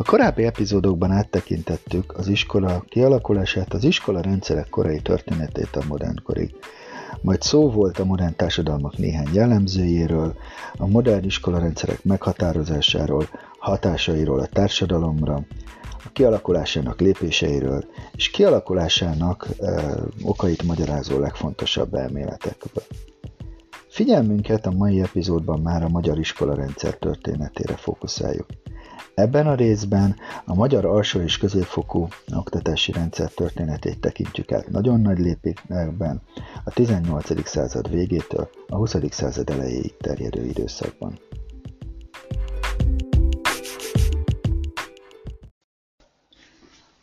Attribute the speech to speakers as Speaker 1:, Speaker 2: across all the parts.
Speaker 1: A korábbi epizódokban áttekintettük az iskola kialakulását, az iskola rendszerek korai történetét a modernkorig. Majd szó volt a modern társadalmak néhány jellemzőjéről, a modern iskolarendszerek meghatározásáról, hatásairól a társadalomra, a kialakulásának lépéseiről és kialakulásának e, okait magyarázó legfontosabb elméletekből. Figyelmünket a mai epizódban már a magyar iskolarendszer történetére fókuszáljuk. Ebben a részben a magyar alsó és középfokú oktatási rendszer történetét tekintjük át nagyon nagy lépésekben a 18. század végétől a 20. század elejéig terjedő időszakban.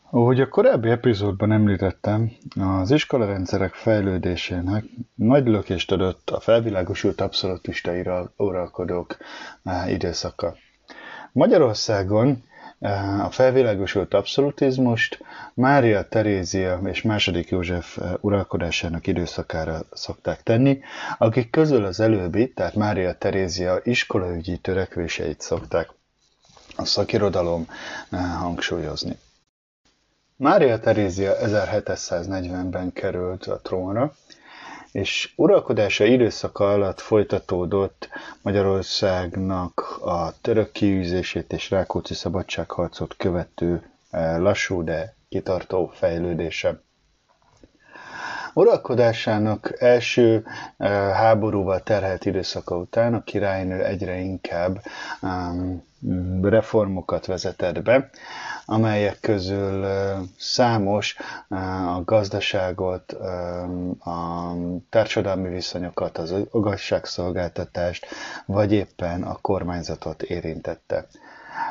Speaker 2: Ahogy a korábbi epizódban említettem, az iskolarendszerek fejlődésének nagy lökést adott a felvilágosult abszolutista uralkodók eh, időszaka. Magyarországon eh, a felvilágosult abszolutizmust Mária Terézia és második József eh, uralkodásának időszakára szokták tenni, akik közül az előbbi, tehát Mária Terézia iskolaügyi törekvéseit szokták a szakirodalom hangsúlyozni. Mária Terézia 1740-ben került a trónra, és uralkodása időszaka alatt folytatódott Magyarországnak a török kiűzését és Rákóczi szabadságharcot követő eh, lassú, de kitartó fejlődése. Uralkodásának első eh, háborúval terhelt időszaka után a királynő egyre inkább reformokat vezetett be, amelyek közül számos a gazdaságot, a társadalmi viszonyokat, az igazságszolgáltatást, vagy éppen a kormányzatot érintette.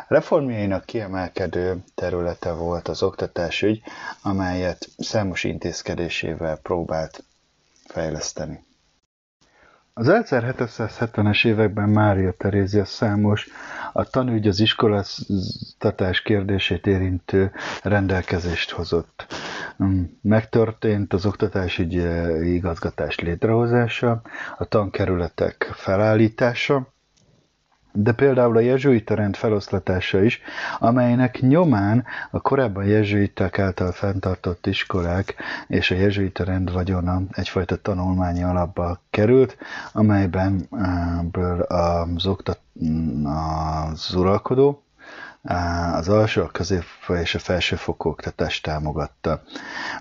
Speaker 2: Reformjainak kiemelkedő területe volt az oktatásügy, amelyet számos intézkedésével próbált fejleszteni.
Speaker 1: Az 1770-es években Mária Terézia számos a tanügy az iskolasztatás kérdését érintő rendelkezést hozott. Mm, megtörtént az oktatásügyi igazgatás létrehozása, a tankerületek felállítása, de például a jezsuita rend feloszlatása is, amelynek nyomán a korábban jezsuiták által fenntartott iskolák és a jezsuita rend vagyona egyfajta tanulmányi alapba került, amelyben az, oktat, az uralkodó, az alsó, a közép és a felsőfokú oktatást támogatta.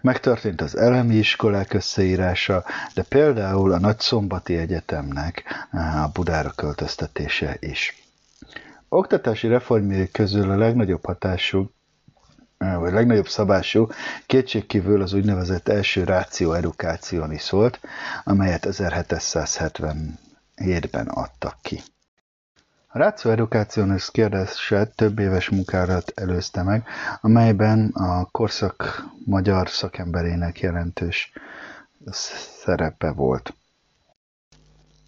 Speaker 1: Megtörtént az elemi iskolák összeírása, de például a Nagyszombati Egyetemnek a Budára költöztetése is. Oktatási reformjai közül a legnagyobb hatású vagy legnagyobb szabású kétségkívül az úgynevezett első ráció edukációni szólt, amelyet 1777-ben adtak ki. A Ratio Educationis kérdése több éves munkárat előzte meg, amelyben a korszak magyar szakemberének jelentős szerepe volt.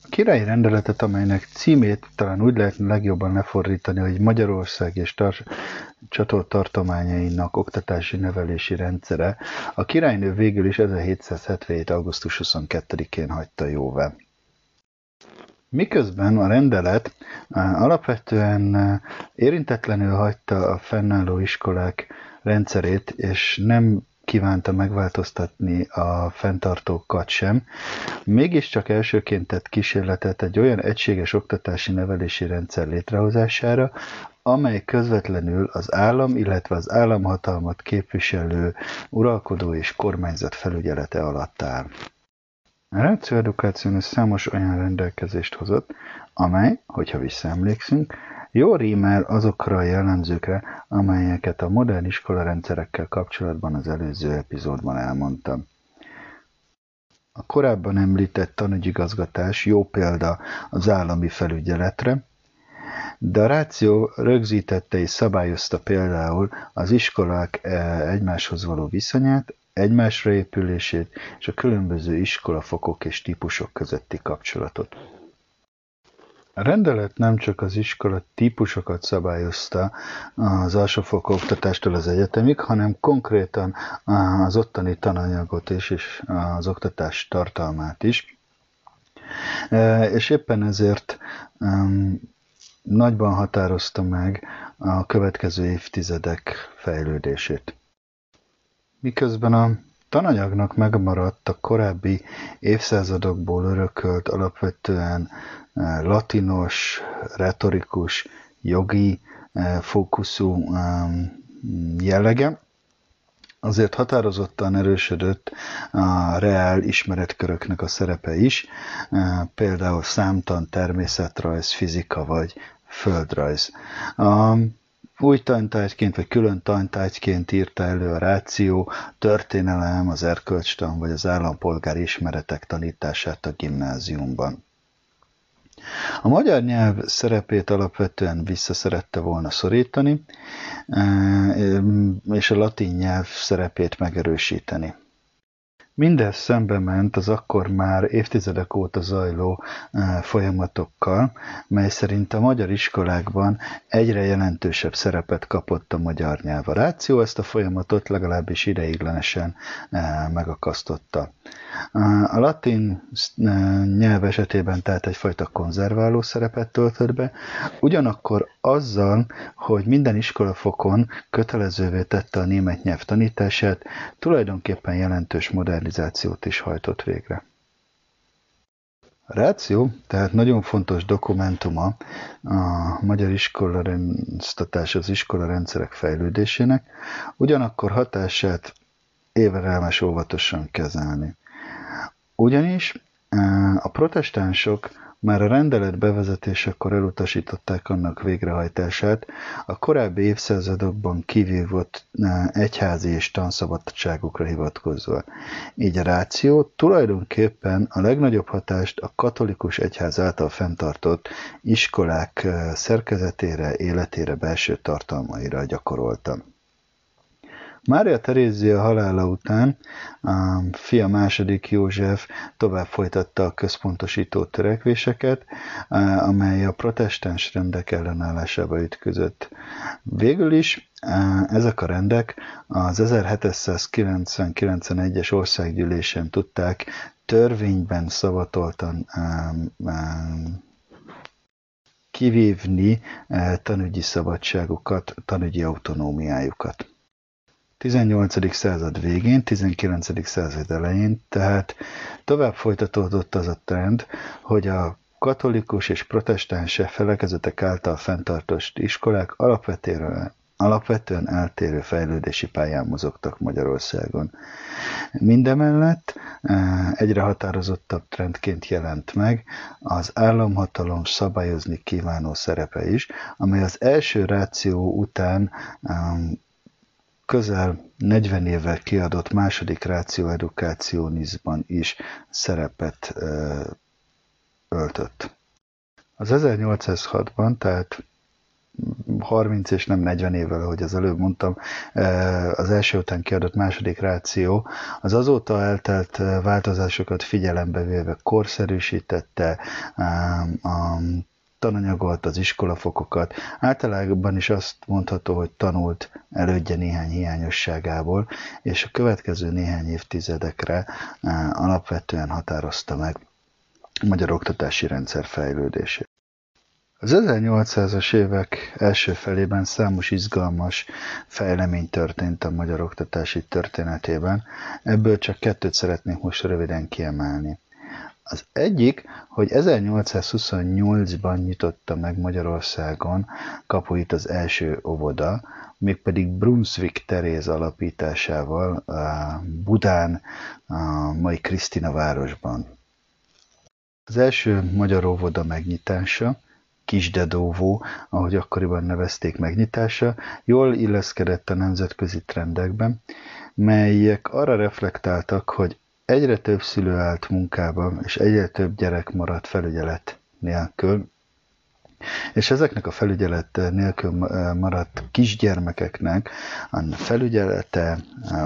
Speaker 1: A királyi rendeletet, amelynek címét talán úgy lehetne legjobban lefordítani, hogy Magyarország és tar- csatolt tartományainak oktatási nevelési rendszere, a királynő végül is 1777. augusztus 22-én hagyta jóvá. Miközben a rendelet alapvetően érintetlenül hagyta a fennálló iskolák rendszerét, és nem kívánta megváltoztatni a fenntartókat sem, mégiscsak elsőként tett kísérletet egy olyan egységes oktatási nevelési rendszer létrehozására, amely közvetlenül az állam, illetve az államhatalmat képviselő uralkodó és kormányzat felügyelete alatt áll. A Ratio Educationis számos olyan rendelkezést hozott, amely, hogyha visszaemlékszünk, jól rímel azokra a jellemzőkre, amelyeket a modern iskolarendszerekkel kapcsolatban az előző epizódban elmondtam. A korábban említett tanügyigazgatás jó példa az állami felügyeletre, de a ráció rögzítette és szabályozta például az iskolák eh, egymáshoz való viszonyát, egymásra épülését és a különböző iskolafokok és típusok közötti kapcsolatot. A rendelet nem csak az iskola típusokat szabályozta az alsófokú oktatástól az egyetemig, hanem konkrétan az ottani tananyagot is, és az oktatás tartalmát is. És éppen ezért nagyban határozta meg a következő évtizedek fejlődését. Miközben a tananyagnak megmaradt a korábbi évszázadokból örökölt alapvetően eh, latinos, retorikus, jogi eh, fókuszú jellege, azért határozottan erősödött a reál ismeretköröknek a szerepe is, például számtan, természetrajz, fizika vagy földrajz. A új tantárgyként vagy külön tantárgyként írta elő a ráció, történelem, az erkölcstan vagy az állampolgári ismeretek tanítását a gimnáziumban. A magyar nyelv szerepét alapvetően visszaszerette volna szorítani, eh, és a latin nyelv szerepét megerősíteni. Mindez szembe ment az akkor már évtizedek óta zajló e, folyamatokkal, mely szerint a magyar iskolákban egyre jelentősebb szerepet kapott a magyar nyelv. A ráció ezt a folyamatot legalábbis ideiglenesen e, megakasztotta. A latin nyelv esetében tehát egyfajta konzerváló szerepet töltött be, ugyanakkor azzal, hogy minden iskolafokon kötelezővé tette a német nyelv tanítását, tulajdonképpen jelentős modernizációt is hajtott végre. A ráció, tehát nagyon fontos dokumentuma a magyar iskolarendsztatás az iskola rendszerek fejlődésének, ugyanakkor hatását éverelmes óvatosan kezelni. Ugyanis a protestánsok már a rendelet bevezetésekor elutasították annak végrehajtását, a korábbi évszázadokban kivívott egyházi és tanszabadságukra hivatkozva. Így a ráció tulajdonképpen a legnagyobb hatást a katolikus egyház által fenntartott iskolák szerkezetére, életére, belső tartalmaira gyakorolta. Mária Terézia halála után a fia második József tovább folytatta a központosító törekvéseket, amely a protestáns rendek ellenállásába ütközött. Végül is ezek a rendek az 1790-91-es országgyűlésen tudták törvényben szavatoltan kivívni tanügyi szabadságukat, tanügyi autonómiájukat. 18. század végén, 19. század elején, tehát tovább folytatódott az a trend, hogy a katolikus és protestáns felekezetek által fenntartott iskolák alapvetően, alapvetően eltérő fejlődési pályán mozogtak Magyarországon. Mindemellett eh, egyre határozottabb trendként jelent meg az államhatalom szabályozni kívánó szerepe is, amely az első ráció után közel 40 évvel kiadott második Ratio Educationisban is szerepet öltött. Az 1806-ban, tehát 30 és nem 40 évvel, ahogy az előbb mondtam, az első után kiadott második ráció, az azóta eltelt változásokat figyelembe véve korszerűsítette a tananyagot, az iskolafokokat. Általában is azt mondható, hogy tanult elődje néhány hiányosságából, és a következő néhány évtizedekre eh, alapvetően határozta meg a magyar oktatási rendszer fejlődését. Az 1800-as évek első felében számos izgalmas fejlemény történt a magyar oktatási történetében, ebből csak kettőt szeretnék most röviden kiemelni. Az egyik, hogy 1828-ban nyitotta meg Magyarországon kapuit az első óvoda, mégpedig Brunswick Teréz alapításával Budán, a mai Krisztina városban. Az első magyar óvoda megnyitása, Kisdedóvó, ahogy akkoriban nevezték megnyitása, jól illeszkedett a nemzetközi trendekben, melyek arra reflektáltak, hogy Egyre több szülő állt munkába, és egyre több gyerek maradt felügyelet nélkül, és ezeknek a felügyelet nélkül maradt kisgyermekeknek a felügyelete,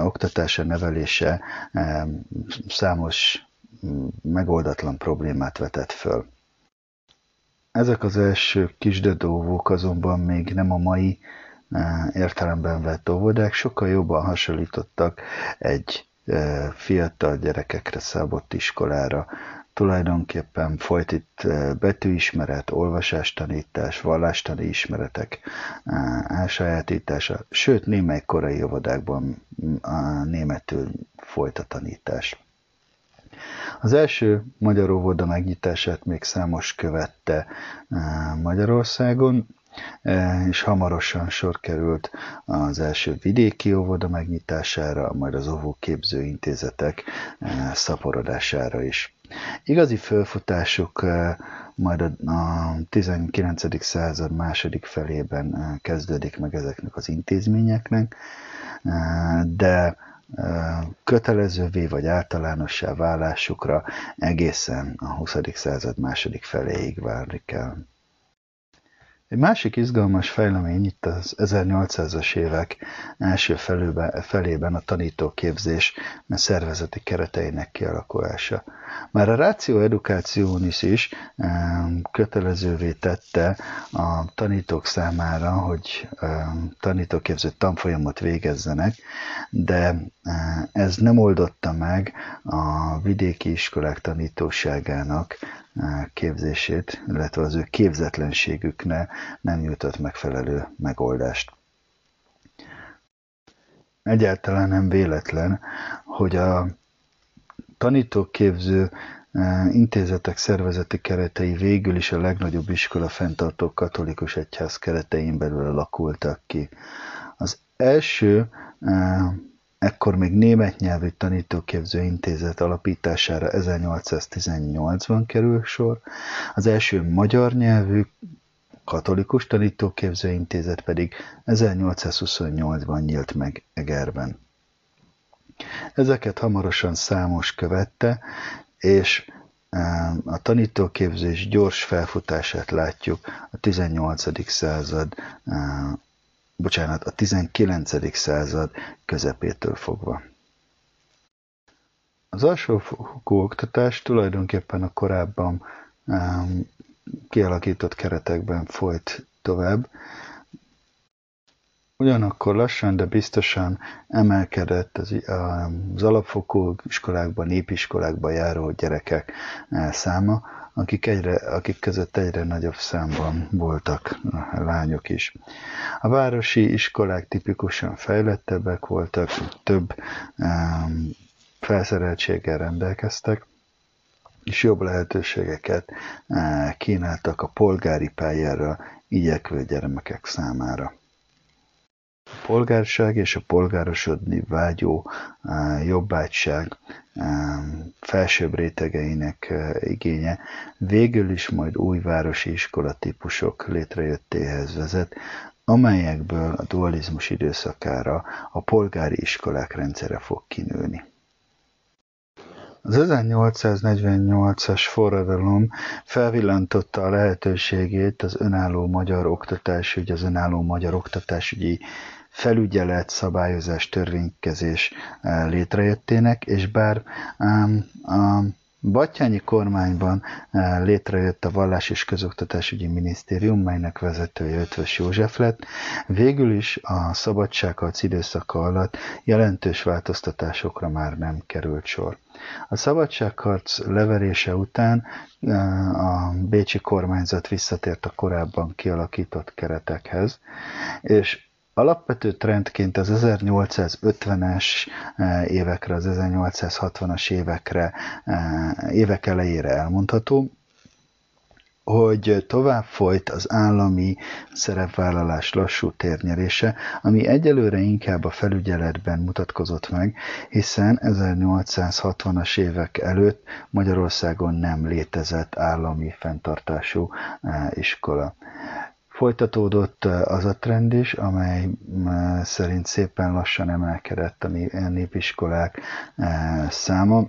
Speaker 1: oktatása, nevelése számos megoldatlan problémát vetett föl. Ezek az első kisdedóvók azonban még nem a mai értelemben vett óvodák, sokkal jobban hasonlítottak egy fiatal gyerekekre szabott iskolára, tulajdonképpen folyt itt betűismeret, olvasástanítás, vallástani ismeretek elsajátítása, sőt némely korai óvodákban a németül folyt a tanítás. Az első magyar óvoda megnyitását még számos követte Magyarországon, és hamarosan sor került az első vidéki óvoda megnyitására, majd az óvóképző intézetek szaporodására is. Igazi fölfutásuk majd a 19. század második felében kezdődik meg ezeknek az intézményeknek, de kötelezővé vagy általánossá válásukra egészen a 20. század második feléig várni kell. Egy másik izgalmas fejlemény itt az 1800-as évek első felében a tanítóképzés szervezeti kereteinek kialakulása. Már a Ratio Educationis is kötelezővé tette a tanítók számára, hogy tanítóképző tanfolyamot végezzenek, de ez nem oldotta meg a vidéki iskolák tanítóságának képzését, illetve az ő képzetlenségükne nem nyújtott megfelelő megoldást. Egyáltalán nem véletlen, hogy a tanítóképző intézetek szervezeti keretei végül is a legnagyobb iskola fenntartó katolikus egyház keretein belül alakultak ki. Az első ekkor még német nyelvű tanítóképző intézet alapítására 1818-ban kerül sor, az első magyar nyelvű katolikus tanítóképző intézet pedig 1828-ban nyílt meg Egerben. Ezeket hamarosan számos követte, és a tanítóképzés gyors felfutását látjuk a 18. század bocsánat, a 19. század közepétől fogva. Az alsófokú oktatás tulajdonképpen a korábban um, kialakított keretekben folyt tovább, Ugyanakkor lassan, de biztosan emelkedett az, az alapfokú iskolákban, népiskolákban járó gyerekek száma, akik, egyre, akik között egyre nagyobb számban voltak lányok is. A városi iskolák tipikusan fejlettebbek voltak, több um, felszereltséggel rendelkeztek, és jobb lehetőségeket uh, kínáltak a polgári pályára igyekvő gyermekek számára. Polgárság és a polgárosodni vágyó jobbágyság felsőbb rétegeinek igénye végül is majd új városi iskolatípusok létrejöttéhez vezet, amelyekből a dualizmus időszakára a polgári iskolák rendszere fog kinőni. Az 1848-as forradalom felvillantotta a lehetőségét az önálló magyar oktatásügy, az önálló magyar oktatásügyi felügyelet, szabályozás, törvénykezés eh, létrejöttének, és bár a Batyányi kormányban eh, létrejött a Vallás és Közoktatásügyi Minisztérium, melynek vezetője Ötvös József lett. Végül is a szabadságharc időszaka alatt jelentős változtatásokra már nem került sor. A szabadságharc leverése után eh, a bécsi kormányzat visszatért a korábban kialakított keretekhez, és Alapvető trendként az 1850-es eh, évekre, az 1860-as évekre, eh, évek elejére elmondható, hogy tovább folyt az állami szerepvállalás lassú térnyerése, ami egyelőre inkább a felügyeletben mutatkozott meg, hiszen 1860-as évek előtt Magyarországon nem létezett állami fenntartású eh, iskola. Folytatódott az a trend is, amely szerint szépen lassan emelkedett a népiskolák száma,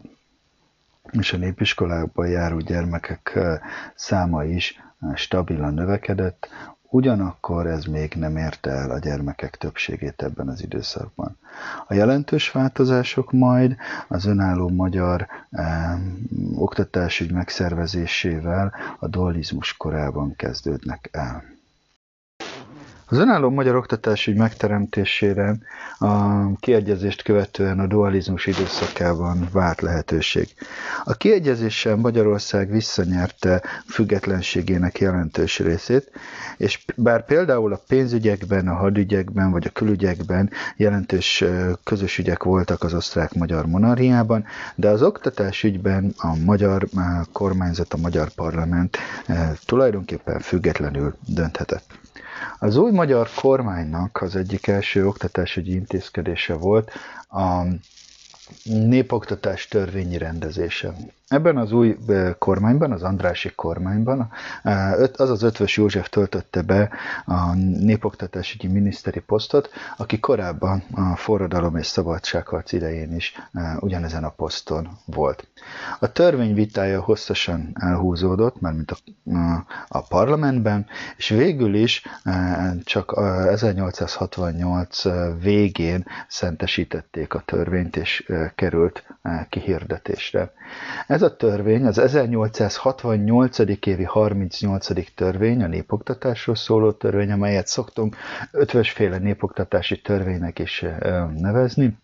Speaker 1: és a népiskolákban járó gyermekek száma is stabilan növekedett, ugyanakkor ez még nem érte el a gyermekek többségét ebben az időszakban. A jelentős változások majd az önálló magyar eh, oktatásügy megszervezésével a dualizmus korában kezdődnek el. Az önálló magyar oktatásügy megteremtésére a kiegyezést követően a dualizmus időszakában várt lehetőség. A kiegyezéssel Magyarország visszanyerte függetlenségének jelentős részét, és bár például a pénzügyekben, a hadügyekben vagy a külügyekben jelentős közös ügyek voltak az osztrák-magyar monarchiában, de az oktatásügyben a magyar kormányzat, a magyar parlament tulajdonképpen függetlenül dönthetett. Az új magyar kormánynak az egyik első oktatásügyi intézkedése volt a népoktatás törvényi rendezése. Ebben az új kormányban, az Andrási kormányban az az ötvös József töltötte be a népoktatásügyi miniszteri posztot, aki korábban a forradalom és szabadságharc idején is ugyanezen a poszton volt. A törvény vitája hosszasan elhúzódott, mármint a, a parlamentben, és végül is csak 1868 végén szentesítették a törvényt, és került kihirdetésre. Ez a törvény, az 1868. évi 38. törvény, a népoktatásról szóló törvény, amelyet szoktunk ötvösféle népoktatási törvénynek is nevezni,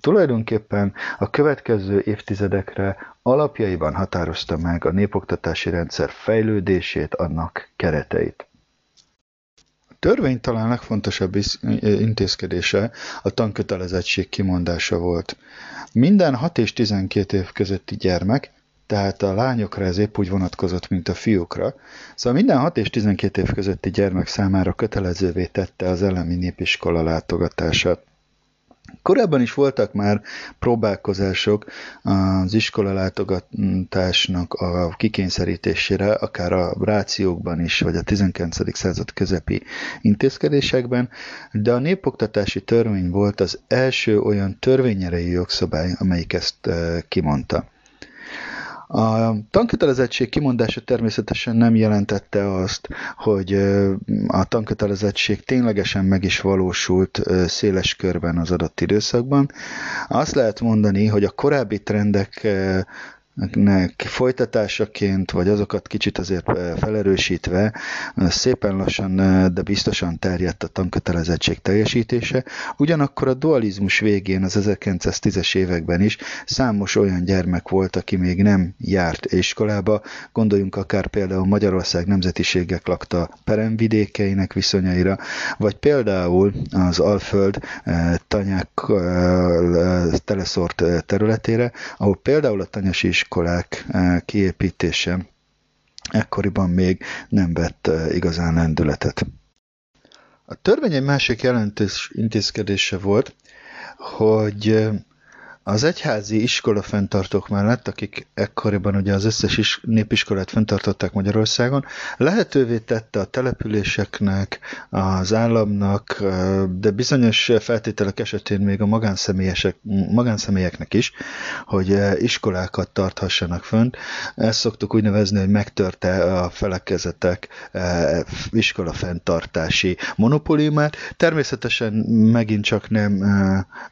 Speaker 1: tulajdonképpen a következő évtizedekre alapjaiban határozta meg a népoktatási rendszer fejlődését, annak kereteit. Törvény talán legfontosabb intézkedése a tankötelezettség kimondása volt. Minden 6 és 12 év közötti gyermek, tehát a lányokra ez épp úgy vonatkozott, mint a fiúkra. Szóval minden 6 és 12 év közötti gyermek számára kötelezővé tette az elemi népiskola látogatását. Korábban is voltak már próbálkozások az iskolalátogatásnak a kikényszerítésére, akár a rációkban is, vagy a 19. század közepi intézkedésekben, de a népoktatási törvény volt az első olyan törvényerejű jogszabály, amelyik ezt eh, kimondta. A tankötelezettség kimondása természetesen nem jelentette azt, hogy a tankötelezettség ténylegesen meg is valósult széles körben az adott időszakban. Azt lehet mondani, hogy a korábbi trendek folytatásaként, vagy azokat kicsit azért felerősítve, szépen lassan, de biztosan terjedt a tankötelezettség teljesítése. Ugyanakkor a dualizmus végén, az 1910-es években is számos olyan gyermek volt, aki még nem járt iskolába. Gondoljunk akár például Magyarország nemzetiségek lakta peremvidékeinek viszonyaira, vagy például az Alföld tanyák teleszort területére, ahol például a tanyasi iskolák eh, kiépítése ekkoriban még nem vett eh, igazán lendületet. A törvény egy másik jelentős intézkedése volt, hogy eh, az egyházi iskola fenntartók mellett, akik ekkoriban ugye az összes is, népiskolát fenntartották Magyarországon, lehetővé tette a településeknek, az államnak, de bizonyos feltételek esetén még a magánszemélyesek, magánszemélyeknek is, hogy iskolákat tarthassanak fönt. Ezt szoktuk úgy nevezni, hogy megtörte a felekezetek iskola fenntartási monopóliumát. Természetesen megint csak nem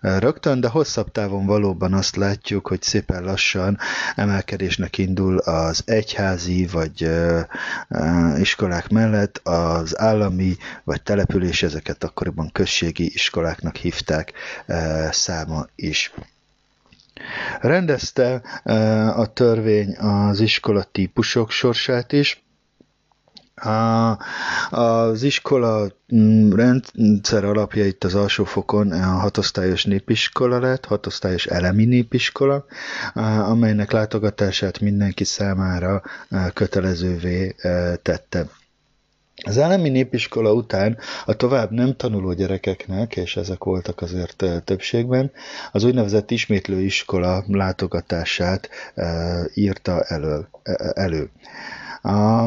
Speaker 1: rögtön, de hosszabb távon való valóban azt látjuk, hogy szépen lassan emelkedésnek indul az egyházi vagy iskolák mellett az állami vagy település, ezeket akkoriban községi iskoláknak hívták száma is. Rendezte a törvény az iskola típusok sorsát is, a, az iskola mm, rendszer alapja itt az alsó fokon a hatosztályos népiskola lett, hatosztályos elemi népiskola, amelynek látogatását mindenki számára kötelezővé tette. Az elemi népiskola után a tovább nem tanuló gyerekeknek, és ezek voltak azért többségben, az úgynevezett ismétlőiskola látogatását írta elő. elő. A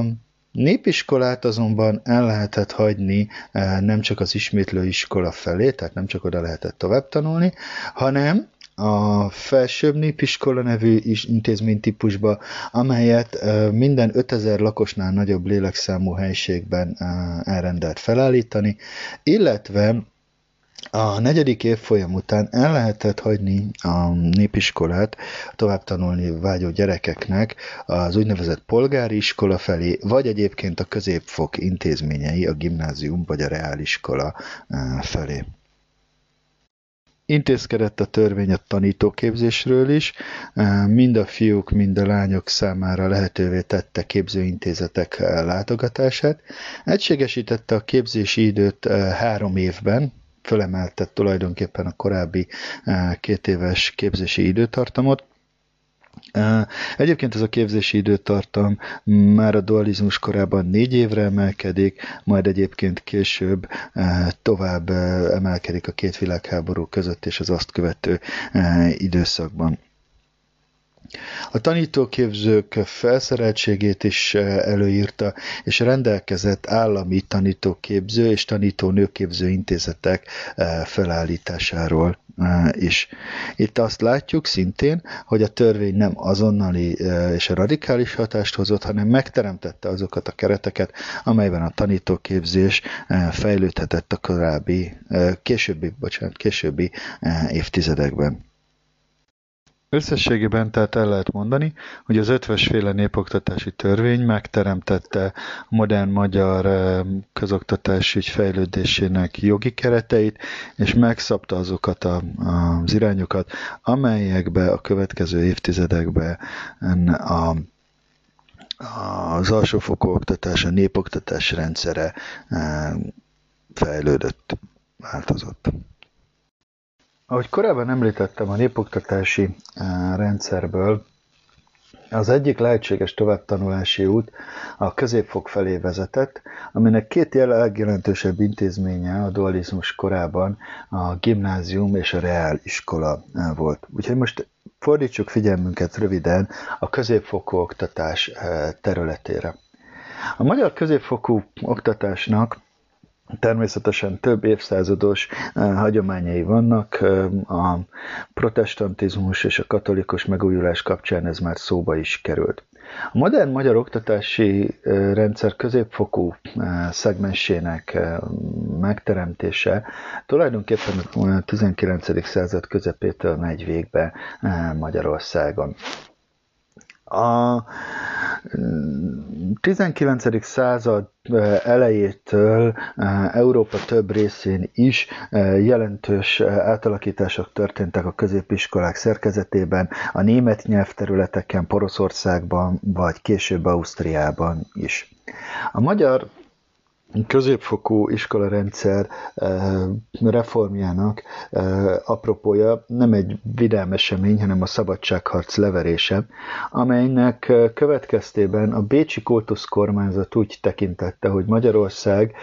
Speaker 1: Népiskolát azonban el lehetett hagyni eh, nem csak az ismétlőiskola felé, tehát nem csak oda lehetett tovább tanulni, hanem a felsőbb népiskola nevű intézménytípusba, amelyet eh, minden 5000 lakosnál nagyobb lélekszámú helységben eh, elrendelt felállítani, illetve A negyedik évfolyam után el lehetett hagyni a népiskolát tovább tanulni vágyó gyerekeknek az úgynevezett polgári iskola felé, vagy egyébként a középfok intézményei, a gimnázium vagy a reáliskola eh, felé. Intézkedett a törvény a tanítóképzésről is, mind a fiúk, mind a lányok számára lehetővé tette képzőintézetek látogatását. Egységesítette a képzési időt három évben, fölemelte tulajdonképpen a korábbi két éves képzési időtartamot, Egyébként ez a képzési időtartam már a dualizmus korában négy évre emelkedik, majd egyébként később tovább emelkedik a két világháború között és az azt követő időszakban. A tanítóképzők felszereltségét is előírta, és rendelkezett állami tanítóképző és tanítónőképző intézetek felállításáról is. Itt azt látjuk szintén, hogy a törvény nem azonnali és a radikális hatást hozott, hanem megteremtette azokat a kereteket, amelyben a tanítóképzés fejlődhetett a korábbi, későbbi, bocsánat, későbbi évtizedekben. Összességében tehát el lehet mondani, hogy az ötves féle népoktatási törvény megteremtette a modern magyar eh, közoktatás ügy fejlődésének jogi kereteit, és megszabta azokat a, az irányokat, amelyekbe a következő évtizedekben a az alsófokú oktatás, a népoktatás rendszere eh, fejlődött, változott. Ahogy korábban említettem, a népoktatási eh, rendszerből az egyik lehetséges továbbtanulási út a középfok felé vezetett, aminek két legjelentősebb intézménye a dualizmus korában a gimnázium és a reáliskola eh, volt. Úgyhogy most fordítsuk figyelmünket röviden a középfokú oktatás eh, területére. A magyar középfokú oktatásnak Természetesen több évszázados uh, hagyományai vannak. Uh, a protestantizmus és a katolikus megújulás kapcsán ez már szóba is került. A modern magyar oktatási uh, rendszer középfokú szegmensének megteremtése tulajdonképpen a 19. század közepétől megy végbe Magyarországon. A 19. század elejétől Európa több részén is jelentős átalakítások történtek a középiskolák szerkezetében, a német nyelvterületeken, Poroszországban, vagy később Ausztriában is. A magyar középfokú iskolarendszer eh, reformjának eh, apropója nem egy vidám esemény, hanem a szabadságharc leverése, amelynek eh, következtében a Bécsi Kultusz kormányzat úgy tekintette, hogy Magyarország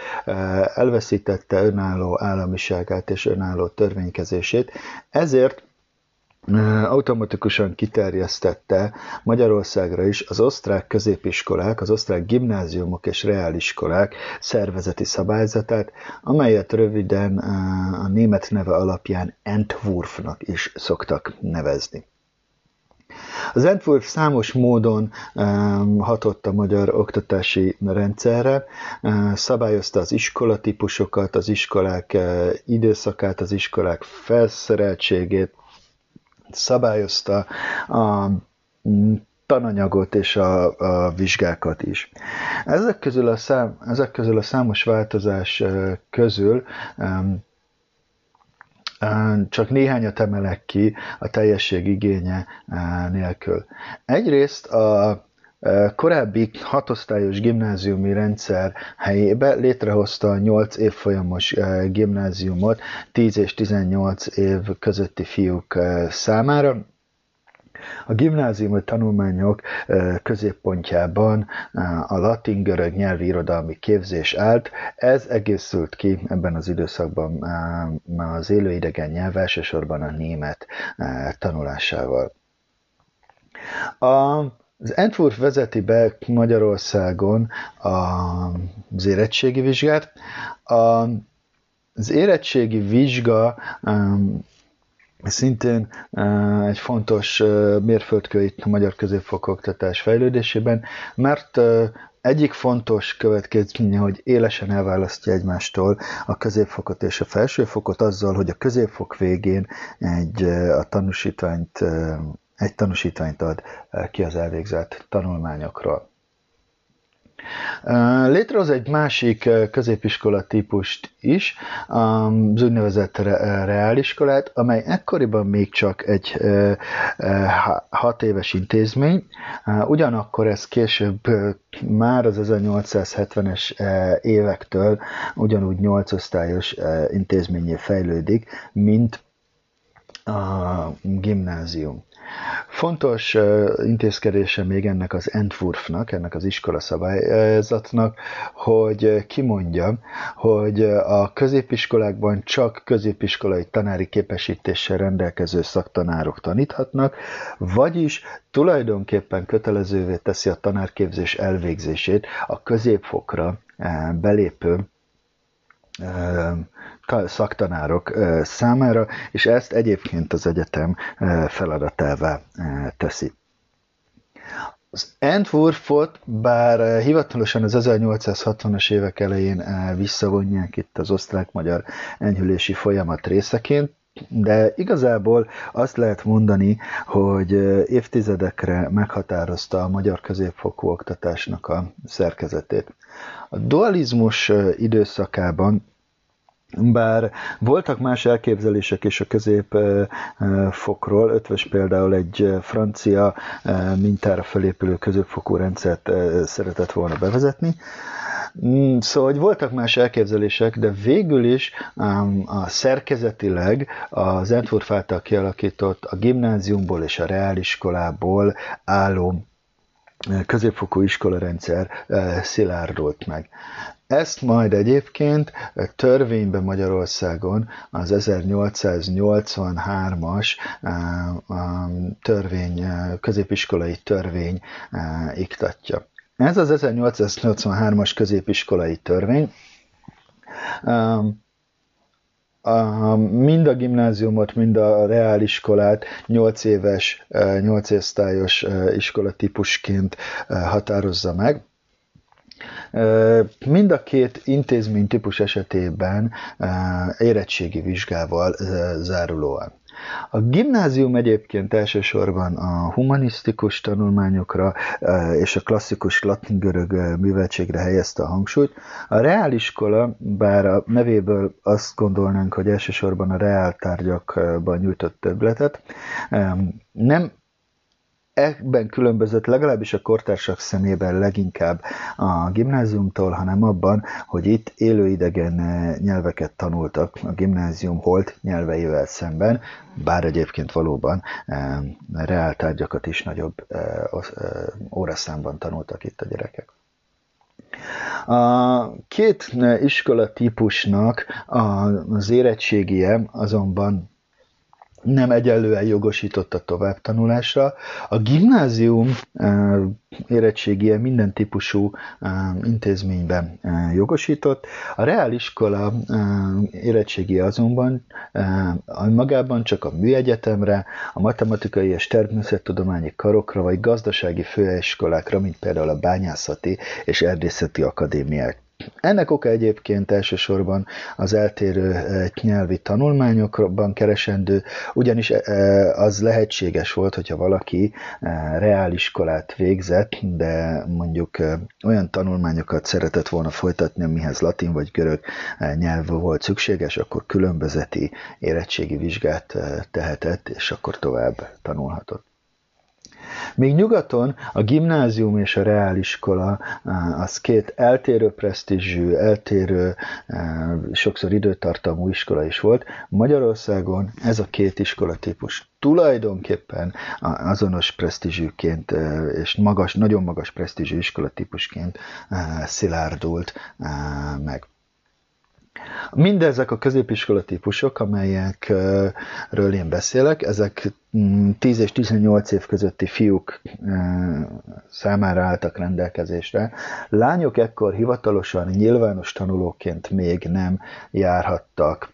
Speaker 1: elveszítette önálló államiságát és önálló törvénykezését, ezért automatikusan kiterjesztette Magyarországra is az osztrák középiskolák, az osztrák gimnáziumok és reáliskolák szervezeti szabályzatát, amelyet röviden a német neve alapján Entwurfnak is szoktak nevezni. Az Entwurf számos módon hatott a magyar oktatási rendszerre, szabályozta az iskolatípusokat, az iskolák időszakát, az iskolák felszereltségét, szabályozta a tananyagot és a, a vizsgákat is. Ezek közül a, szám, ezek közül a számos változás közül csak néhányat emelek ki a teljesség igénye nélkül. Egyrészt a korábbi hatosztályos gimnáziumi rendszer helyébe létrehozta a 8 évfolyamos gimnáziumot 10 és 18 év közötti fiúk számára, a gimnáziumi tanulmányok középpontjában a latin-görög nyelvi irodalmi képzés állt. Ez egészült ki ebben az időszakban az élőidegen nyelv, elsősorban a német tanulásával. A az Entwurf vezeti be Magyarországon az érettségi vizsgát. Az érettségi vizsga szintén egy fontos mérföldkő itt a magyar középfokoktatás fejlődésében, mert egyik fontos következménye, hogy élesen elválasztja egymástól a középfokot és a felsőfokot azzal, hogy a középfok végén egy, a tanúsítványt, egy tanúsítványt ad ki az elvégzett tanulmányokról. Létrehoz egy másik középiskola típust is, az úgynevezett reáliskolát, amely ekkoriban még csak egy hat éves intézmény, ugyanakkor ez később már az 1870-es évektől ugyanúgy nyolc osztályos intézményé fejlődik, mint a gimnázium. Fontos intézkedése még ennek az Entwurfnak, ennek az iskola szabályzatnak, hogy kimondja, hogy a középiskolákban csak középiskolai tanári képesítéssel rendelkező szaktanárok taníthatnak, vagyis tulajdonképpen kötelezővé teszi a tanárképzés elvégzését a középfokra belépő szaktanárok számára, és ezt egyébként az egyetem feladatává teszi. Az Entwurfot, bár hivatalosan az 1860-as évek elején visszavonják itt az osztrák-magyar enyhülési folyamat részeként, de igazából azt lehet mondani, hogy évtizedekre meghatározta a magyar középfokú oktatásnak a szerkezetét. A dualizmus időszakában bár voltak más elképzelések is a középfokról, ötvös például egy francia mintára felépülő középfokú rendszert szeretett volna bevezetni, mm, Szóval, hogy voltak más elképzelések, de végül is a szerkezetileg az Entwurf által kialakított a gimnáziumból és a reáliskolából álló középfokú iskolarendszer szilárdult meg. Ezt majd egyébként törvényben Magyarországon az 1883-as törvény, középiskolai törvény iktatja. Ez az 1883-as középiskolai törvény mind a gimnáziumot, mind a reáliskolát 8 éves, 8 osztályos iskolatípusként határozza meg. Mind a két intézmény típus esetében érettségi vizsgával zárulóan. A gimnázium egyébként elsősorban a humanisztikus tanulmányokra és a klasszikus latin-görög műveltségre helyezte a hangsúlyt. A reáliskola, bár a nevéből azt gondolnánk, hogy elsősorban a reál tárgyakban nyújtott többletet, nem ebben különbözött legalábbis a kortársak szemében leginkább a gimnáziumtól, hanem abban, hogy itt élőidegen eh, nyelveket tanultak a gimnázium holt nyelveivel szemben, bár egyébként valóban e, reáltárgyakat is nagyobb e, e, óraszámban tanultak itt a gyerekek. A két iskola típusnak az érettségie azonban nem egyenlően jogosított a továbbtanulásra. A gimnázium érettségie minden típusú intézményben jogosított. A reáliskola érettségie azonban magában csak a műegyetemre, a matematikai és természettudományi karokra vagy gazdasági főiskolákra, mint például a bányászati és erdészeti akadémiák ennek oka egyébként elsősorban az eltérő eh, nyelvi tanulmányokban keresendő, ugyanis eh, az lehetséges volt, hogyha valaki eh, reáliskolát végzett, de mondjuk olyan tanulmányokat szeretett volna folytatni, amihez latin vagy görög nyelv volt szükséges, akkor különbözeti érettségi vizsgát tehetett, és akkor tovább tanulhatott. Míg nyugaton a gimnázium és a reáliskola az két eltérő presztízsű, eltérő, sokszor időtartamú iskola is volt, Magyarországon ez a két iskolatípus tulajdonképpen azonos presztízsűként és magas, nagyon magas presztízsű iskolatípusként szilárdult meg. Mindezek a középiskola típusok, amelyekről én beszélek, ezek 10 mm, és 18 év közötti fiúk számára álltak rendelkezésre. Lányok ekkor hivatalosan nyilvános tanulóként még nem járhattak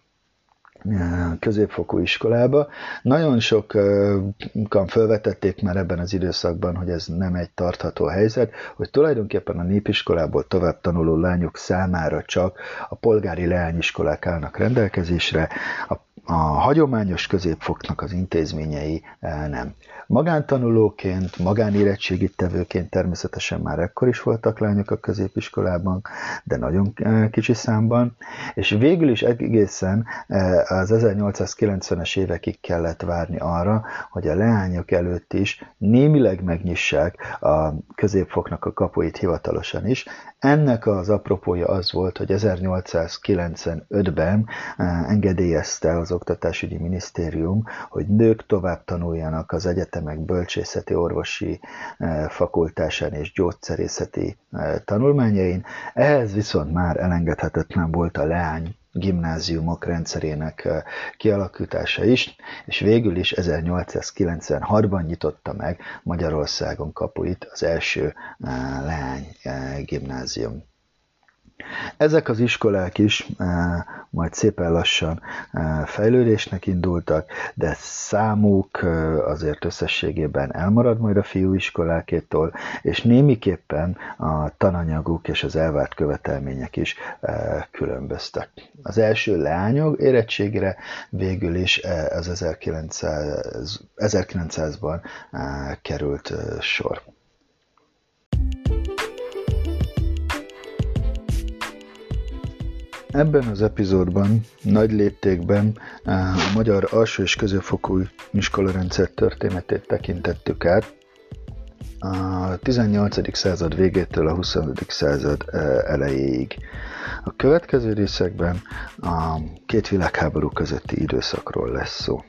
Speaker 1: középfokú iskolába. Nagyon sokan felvetették már ebben az időszakban, hogy ez nem egy tartható helyzet, hogy tulajdonképpen a népiskolából tovább tanuló lányok számára csak a polgári leányiskolák állnak rendelkezésre, a a hagyományos középfoknak az intézményei nem. Magántanulóként, magánérettségit tevőként természetesen már ekkor is voltak lányok a középiskolában, de nagyon eh, kicsi számban, és végül is egészen eh, az 1890-es évekig kellett várni arra, hogy a leányok előtt is némileg megnyissák a középfoknak a kapuit hivatalosan is. Ennek az apropója az volt, hogy 1895-ben eh, engedélyezte az Oktatásügyi Minisztérium, hogy nők tovább tanuljanak az egyetem egyetemek bölcsészeti orvosi eh, fakultásán és gyógyszerészeti eh, tanulmányain. Ehhez viszont már elengedhetetlen volt a leány gimnáziumok rendszerének kialakítása is, és végül is 1896-ban nyitotta meg Magyarországon kapuit az első leány gimnázium. Ezek az iskolák is eh, majd szépen lassan eh, fejlődésnek indultak, de számuk eh, azért összességében elmarad majd a fiúiskolákétól, és némiképpen a tananyaguk és az elvárt követelmények is különböztek. Az első leányok érettségre végül is az 1900, 1900-ban került sor. Ebben az epizódban nagy léptékben a magyar alsó és középfokú iskolarendszer történetét tekintettük át, a 18. század végétől a 20. század elejéig. A következő részekben a két világháború közötti időszakról lesz szó.